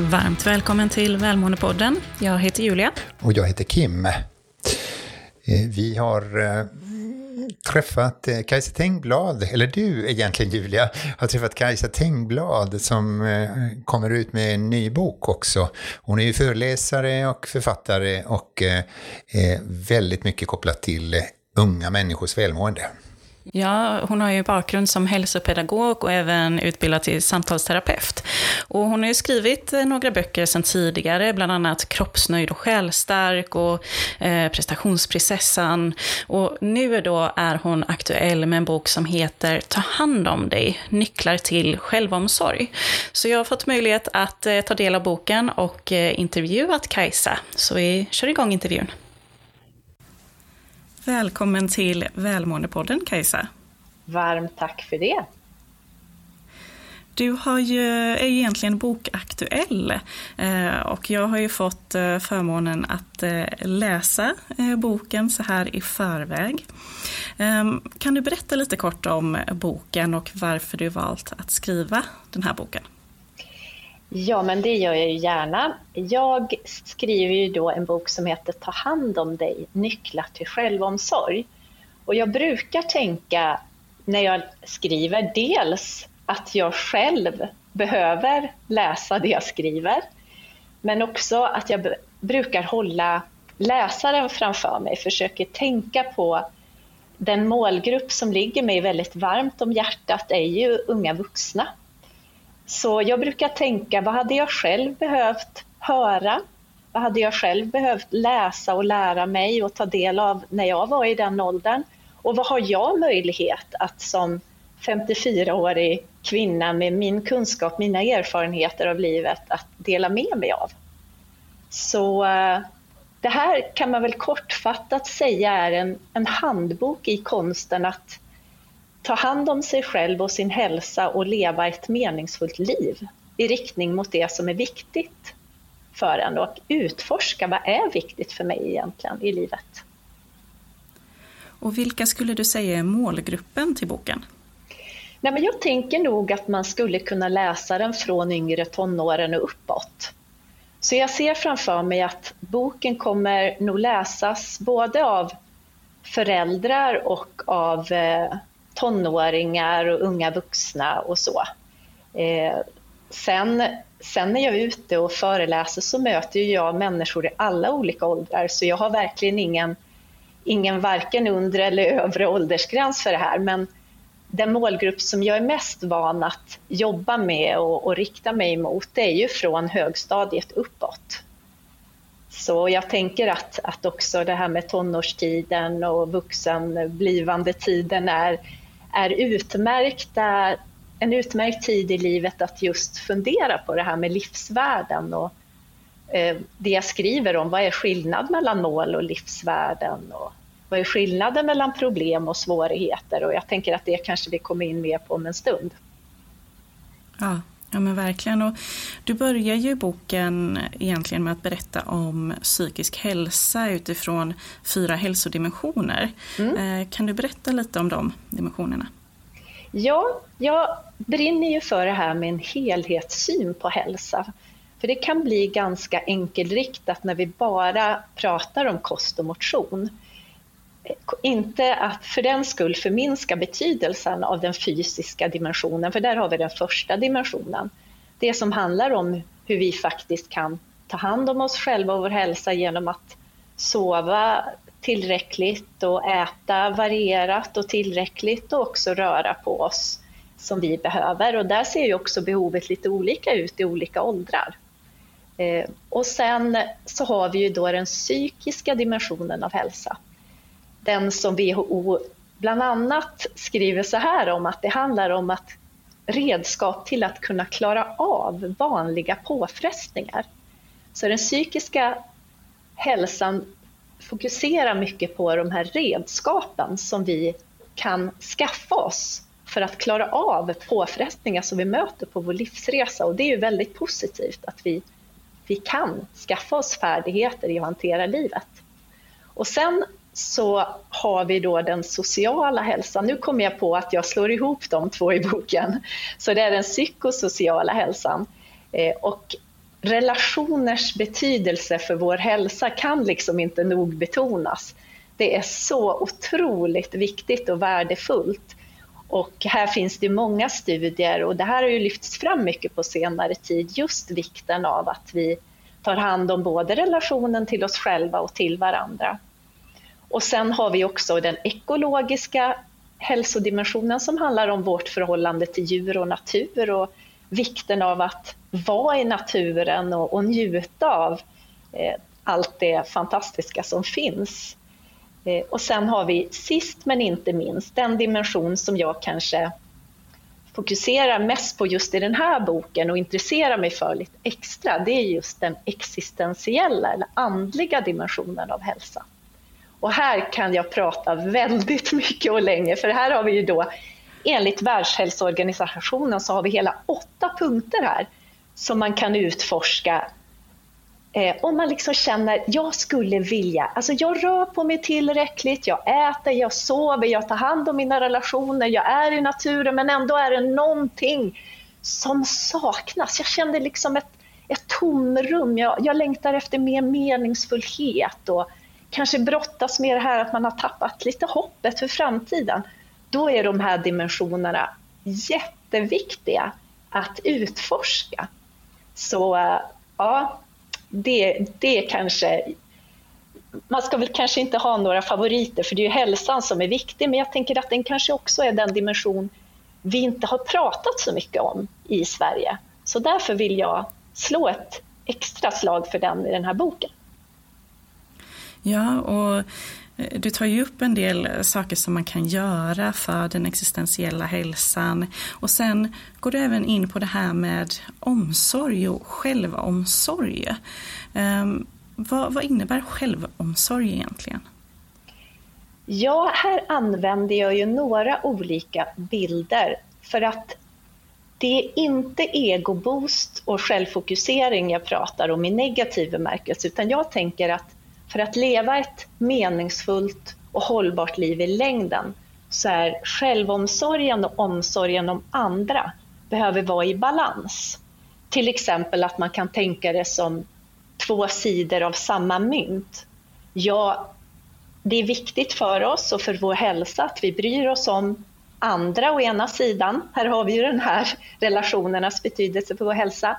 Varmt välkommen till Välmåendepodden. Jag heter Julia. Och jag heter Kim. Eh, vi har eh, träffat eh, Kajsa Tengblad, eller du egentligen Julia, har träffat Kajsa Tengblad som kommer ut med en ny bok också. Hon är ju föreläsare och författare och är väldigt mycket kopplat till unga människors välmående. Ja, hon har ju bakgrund som hälsopedagog och även utbildad till samtalsterapeut. Och hon har ju skrivit eh, några böcker sedan tidigare, bland annat Kroppsnöjd och självstark och eh, Prestationsprinsessan. Och nu då är hon aktuell med en bok som heter Ta hand om dig, nycklar till självomsorg. Så jag har fått möjlighet att eh, ta del av boken och eh, intervjuat Kajsa. Så vi kör igång intervjun. Välkommen till Välmåendepodden Kajsa. Varmt tack för det. Du har ju, är ju egentligen bokaktuell eh, och jag har ju fått eh, förmånen att eh, läsa boken så här i förväg. Ehm, kan du berätta lite kort om boken och varför du valt att skriva den här boken? Ja, men det gör jag ju gärna. Jag skriver ju då en bok som heter Ta hand om dig, nycklar till självomsorg. Och jag brukar tänka när jag skriver dels att jag själv behöver läsa det jag skriver, men också att jag brukar hålla läsaren framför mig, försöker tänka på den målgrupp som ligger mig väldigt varmt om hjärtat är ju unga vuxna. Så jag brukar tänka, vad hade jag själv behövt höra? Vad hade jag själv behövt läsa och lära mig och ta del av när jag var i den åldern? Och vad har jag möjlighet att som 54-årig kvinna med min kunskap, mina erfarenheter av livet att dela med mig av? Så eh, det här kan man väl kortfattat säga är en, en handbok i konsten att ta hand om sig själv och sin hälsa och leva ett meningsfullt liv i riktning mot det som är viktigt för en och utforska vad är viktigt för mig egentligen i livet. Och vilka skulle du säga är målgruppen till boken? Nej, men jag tänker nog att man skulle kunna läsa den från yngre tonåren och uppåt. Så jag ser framför mig att boken kommer nog läsas både av föräldrar och av eh, tonåringar och unga vuxna och så. Eh, sen, sen när jag är ute och föreläser så möter jag människor i alla olika åldrar så jag har verkligen ingen, ingen varken undre eller övre åldersgräns för det här men den målgrupp som jag är mest van att jobba med och, och rikta mig mot det är ju från högstadiet uppåt. Så jag tänker att, att också det här med tonårstiden och vuxenblivande tiden är är utmärkta, en utmärkt tid i livet att just fundera på det här med livsvärden och eh, det jag skriver om, vad är skillnad mellan mål och livsvärden och vad är skillnaden mellan problem och svårigheter? Och jag tänker att det kanske vi kommer in mer på om en stund. Ja, ja men verkligen. Och du börjar ju boken egentligen med att berätta om psykisk hälsa utifrån fyra hälsodimensioner. Mm. Eh, kan du berätta lite om de dimensionerna? Ja, jag brinner ju för det här med en helhetssyn på hälsa. För det kan bli ganska enkelriktat när vi bara pratar om kost och motion. Inte att för den skull förminska betydelsen av den fysiska dimensionen, för där har vi den första dimensionen. Det som handlar om hur vi faktiskt kan ta hand om oss själva och vår hälsa genom att sova tillräckligt och äta varierat och tillräckligt och också röra på oss som vi behöver. Och där ser ju också behovet lite olika ut i olika åldrar. Eh, och sen så har vi ju då den psykiska dimensionen av hälsa. Den som WHO bland annat skriver så här om att det handlar om att redskap till att kunna klara av vanliga påfrestningar. Så den psykiska hälsan fokuserar mycket på de här redskapen som vi kan skaffa oss för att klara av påfrestningar som vi möter på vår livsresa. Och det är ju väldigt positivt att vi, vi kan skaffa oss färdigheter i att hantera livet. Och sen så har vi då den sociala hälsan. Nu kommer jag på att jag slår ihop de två i boken. Så det är den psykosociala hälsan. Eh, och relationers betydelse för vår hälsa kan liksom inte nog betonas. Det är så otroligt viktigt och värdefullt. Och här finns det många studier och det här har ju lyfts fram mycket på senare tid, just vikten av att vi tar hand om både relationen till oss själva och till varandra. Och sen har vi också den ekologiska hälsodimensionen som handlar om vårt förhållande till djur och natur och vikten av att vara i naturen och, och njuta av eh, allt det fantastiska som finns. Eh, och sen har vi sist men inte minst den dimension som jag kanske fokuserar mest på just i den här boken och intresserar mig för lite extra, det är just den existentiella eller andliga dimensionen av hälsa. Och här kan jag prata väldigt mycket och länge, för här har vi ju då enligt Världshälsoorganisationen så har vi hela åtta punkter här som man kan utforska eh, om man liksom känner, jag skulle vilja, alltså jag rör på mig tillräckligt, jag äter, jag sover, jag tar hand om mina relationer, jag är i naturen men ändå är det någonting som saknas. Jag kände liksom ett, ett tomrum, jag, jag längtar efter mer meningsfullhet och kanske brottas med det här att man har tappat lite hoppet för framtiden. Då är de här dimensionerna jätteviktiga att utforska. Så eh, ja, det, det kanske... Man ska väl kanske inte ha några favoriter, för det är ju hälsan som är viktig, men jag tänker att den kanske också är den dimension vi inte har pratat så mycket om i Sverige. Så därför vill jag slå ett extra slag för den i den här boken. Ja, och eh, du tar ju upp en del eh, saker som man kan göra för den existentiella hälsan. Och sen går du även in på det här med omsorg och självomsorg. Um, vad, vad innebär självomsorg egentligen? Ja, här använder jag ju några olika bilder för att det är inte egoboost och självfokusering jag pratar om i negativ bemärkelse, utan jag tänker att för att leva ett meningsfullt och hållbart liv i längden så är självomsorgen och omsorgen om andra behöver vara i balans. Till exempel att man kan tänka det som två sidor av samma mynt. Ja, det är viktigt för oss och för vår hälsa att vi bryr oss om andra å ena sidan. Här har vi ju den här relationernas betydelse för vår hälsa.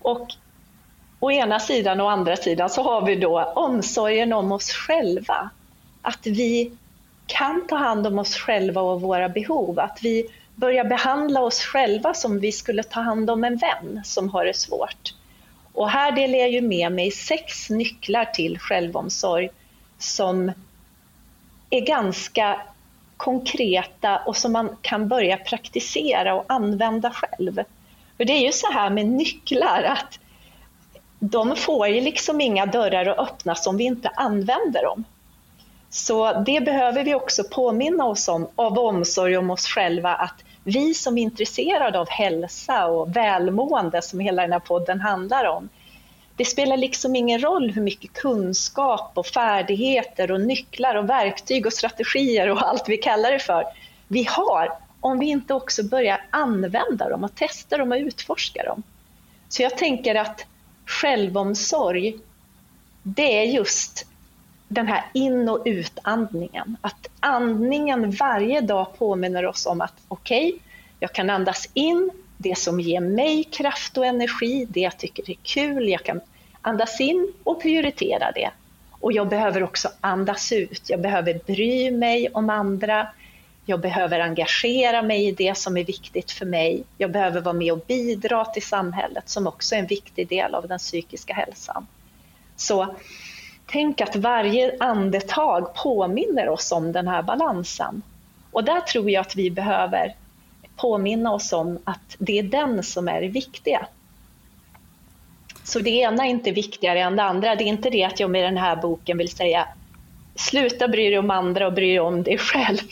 Och å ena sidan och å andra sidan så har vi då omsorgen om oss själva. Att vi kan ta hand om oss själva och våra behov. Att vi börjar behandla oss själva som vi skulle ta hand om en vän som har det svårt. Och här delar jag ju med mig sex nycklar till självomsorg som är ganska konkreta och som man kan börja praktisera och använda själv. För det är ju så här med nycklar att de får ju liksom inga dörrar att öppnas om vi inte använder dem. Så det behöver vi också påminna oss om av omsorg om oss själva att vi som är intresserade av hälsa och välmående som hela den här podden handlar om, det spelar liksom ingen roll hur mycket kunskap och färdigheter och nycklar och verktyg och strategier och allt vi kallar det för vi har om vi inte också börjar använda dem och testa dem och utforska dem. Så jag tänker att självomsorg, det är just den här in och utandningen. Att andningen varje dag påminner oss om att okej, okay, jag kan andas in det som ger mig kraft och energi, det jag tycker är kul, jag kan andas in och prioritera det. Och jag behöver också andas ut, jag behöver bry mig om andra, jag behöver engagera mig i det som är viktigt för mig. Jag behöver vara med och bidra till samhället som också är en viktig del av den psykiska hälsan. Så tänk att varje andetag påminner oss om den här balansen. Och där tror jag att vi behöver påminna oss om att det är den som är det viktiga. Så det ena är inte viktigare än det andra. Det är inte det att jag med den här boken vill säga sluta bry dig om andra och bry dig om dig själv.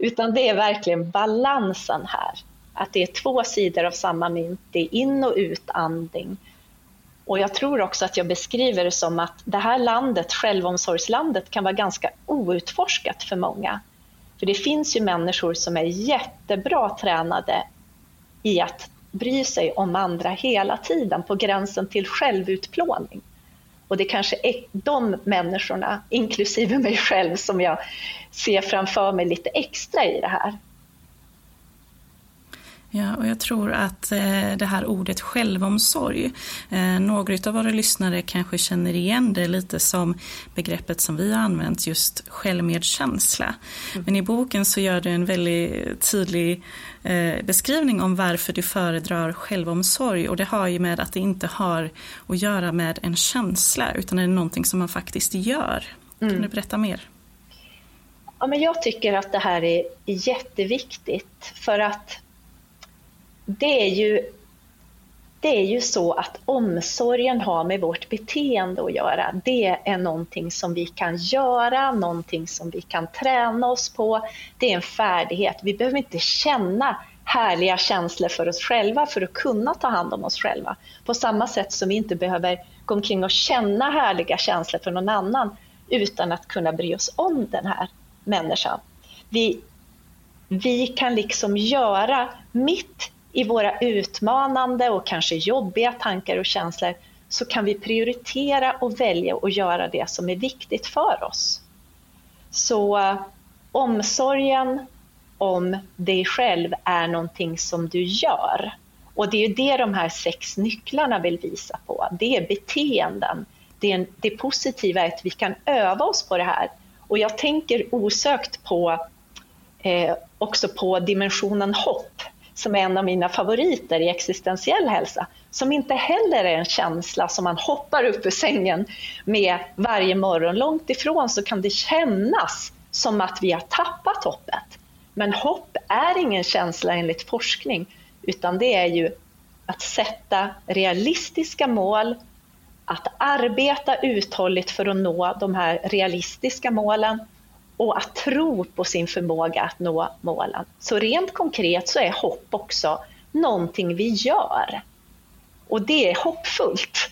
Utan det är verkligen balansen här. Att det är två sidor av samma mynt, det är in och utandning. Och jag tror också att jag beskriver det som att det här landet, självomsorgslandet, kan vara ganska outforskat för många. För det finns ju människor som är jättebra tränade i att bry sig om andra hela tiden på gränsen till självutplåning. Och det kanske är de människorna, inklusive mig själv, som jag ser framför mig lite extra i det här. Ja, och jag tror att eh, det här ordet självomsorg, eh, några av våra lyssnare kanske känner igen det lite som begreppet som vi har använt, just självmedkänsla. Mm. Men i boken så gör du en väldigt tydlig eh, beskrivning om varför du föredrar självomsorg och det har ju med att det inte har att göra med en känsla utan det är någonting som man faktiskt gör. Kan mm. du berätta mer? Ja, men jag tycker att det här är jätteviktigt för att det är ju det är ju så att omsorgen har med vårt beteende att göra. Det är någonting som vi kan göra, någonting som vi kan träna oss på. Det är en färdighet. Vi behöver inte känna härliga känslor för oss själva för att kunna ta hand om oss själva. På samma sätt som vi inte behöver gå omkring och känna härliga känslor för någon annan utan att kunna bry oss om den här människan. Vi, vi kan liksom göra mitt i våra utmanande och kanske jobbiga tankar och känslor så kan vi prioritera och välja att göra det som är viktigt för oss. Så eh, omsorgen om dig själv är någonting som du gör. Och det är det de här sex nycklarna vill visa på. Det är beteenden. Det, är en, det positiva är att vi kan öva oss på det här. Och jag tänker osökt på eh, också på dimensionen hopp som är en av mina favoriter i existentiell hälsa, som inte heller är en känsla som man hoppar upp ur sängen med varje morgon. Långt ifrån så kan det kännas som att vi har tappat hoppet. Men hopp är ingen känsla enligt forskning, utan det är ju att sätta realistiska mål, att arbeta uthålligt för att nå de här realistiska målen och att tro på sin förmåga att nå målen. Så rent konkret så är hopp också någonting vi gör. Och det är hoppfullt.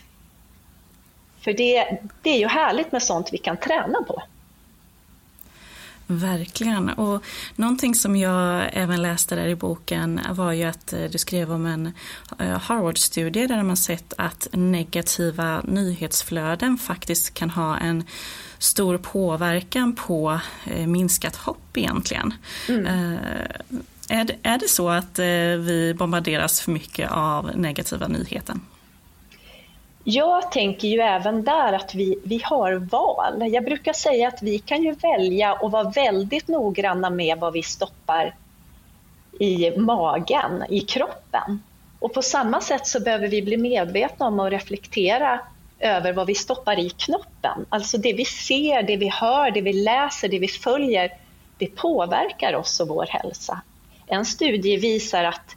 För det, det är ju härligt med sånt vi kan träna på. Verkligen. Och någonting som jag även läste där i boken var ju att eh, du skrev om en eh, Harvard-studie där man sett att negativa nyhetsflöden faktiskt kan ha en stor påverkan på eh, minskat hopp egentligen. Mm. Är det, är det så att vi bombarderas för mycket av negativa nyheter? Jag tänker ju även där att vi, vi har val. Jag brukar säga att vi kan ju välja och vara väldigt noggranna med vad vi stoppar i magen, i kroppen. Och på samma sätt så behöver vi bli medvetna om och reflektera över vad vi stoppar i knoppen. Alltså det vi ser, det vi hör, det vi läser, det vi följer, det påverkar oss och vår hälsa. En studie visar att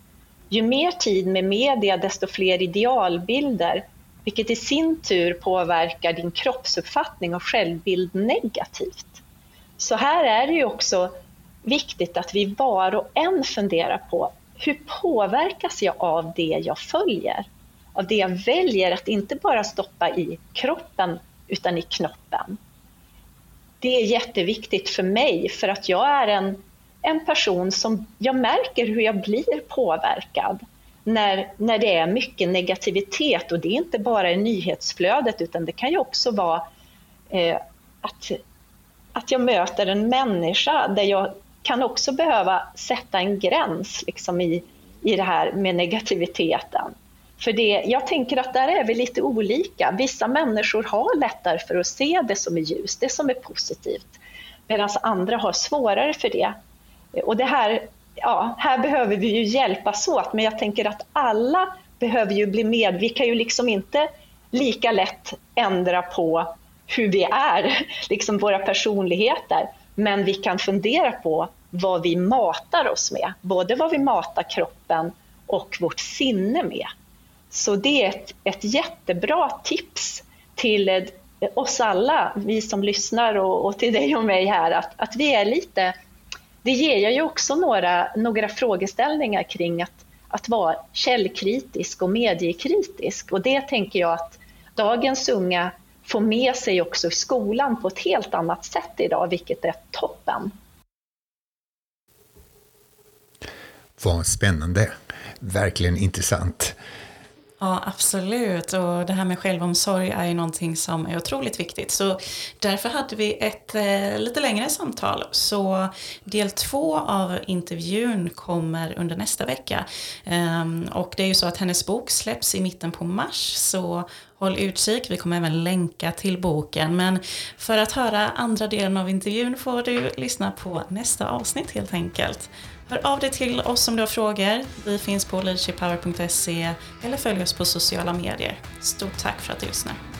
ju mer tid med media, desto fler idealbilder vilket i sin tur påverkar din kroppsuppfattning och självbild negativt. Så här är det ju också viktigt att vi var och en funderar på hur påverkas jag av det jag följer? Av det jag väljer att inte bara stoppa i kroppen utan i knoppen. Det är jätteviktigt för mig för att jag är en, en person som jag märker hur jag blir påverkad när, när det är mycket negativitet och det är inte bara i nyhetsflödet utan det kan ju också vara eh, att, att jag möter en människa där jag kan också behöva sätta en gräns liksom i, i det här med negativiteten. För det, jag tänker att där är vi lite olika. Vissa människor har lättare för att se det som är ljust, det som är positivt, medan andra har svårare för det. Och det här ja, här behöver vi ju hjälpas åt, men jag tänker att alla behöver ju bli med. Vi kan ju liksom inte lika lätt ändra på hur vi är, liksom våra personligheter, men vi kan fundera på vad vi matar oss med, både vad vi matar kroppen och vårt sinne med. Så det är ett, ett jättebra tips till eh, oss alla, vi som lyssnar och, och till dig och mig här, att, att vi är lite det ger ju också några, några frågeställningar kring att, att vara källkritisk och mediekritisk. Och det tänker jag att dagens unga får med sig också i skolan på ett helt annat sätt idag, vilket är toppen. Vad spännande. verkligen intressant. Ja, absolut. Och det här med självomsorg är ju någonting som är otroligt viktigt. Så därför hade vi ett eh, lite längre samtal. Så del två av intervjun kommer under nästa vecka. Ehm, och det är ju så att hennes bok släpps i mitten på mars. Så håll utkik. Vi kommer även länka till boken. Men för att höra andra delen av intervjun får du lyssna på nästa avsnitt helt enkelt. Hör av dig till oss om du har frågor. Vi finns på leadershippower.se eller följ oss på sociala medier. Stort tack för att du lyssnar.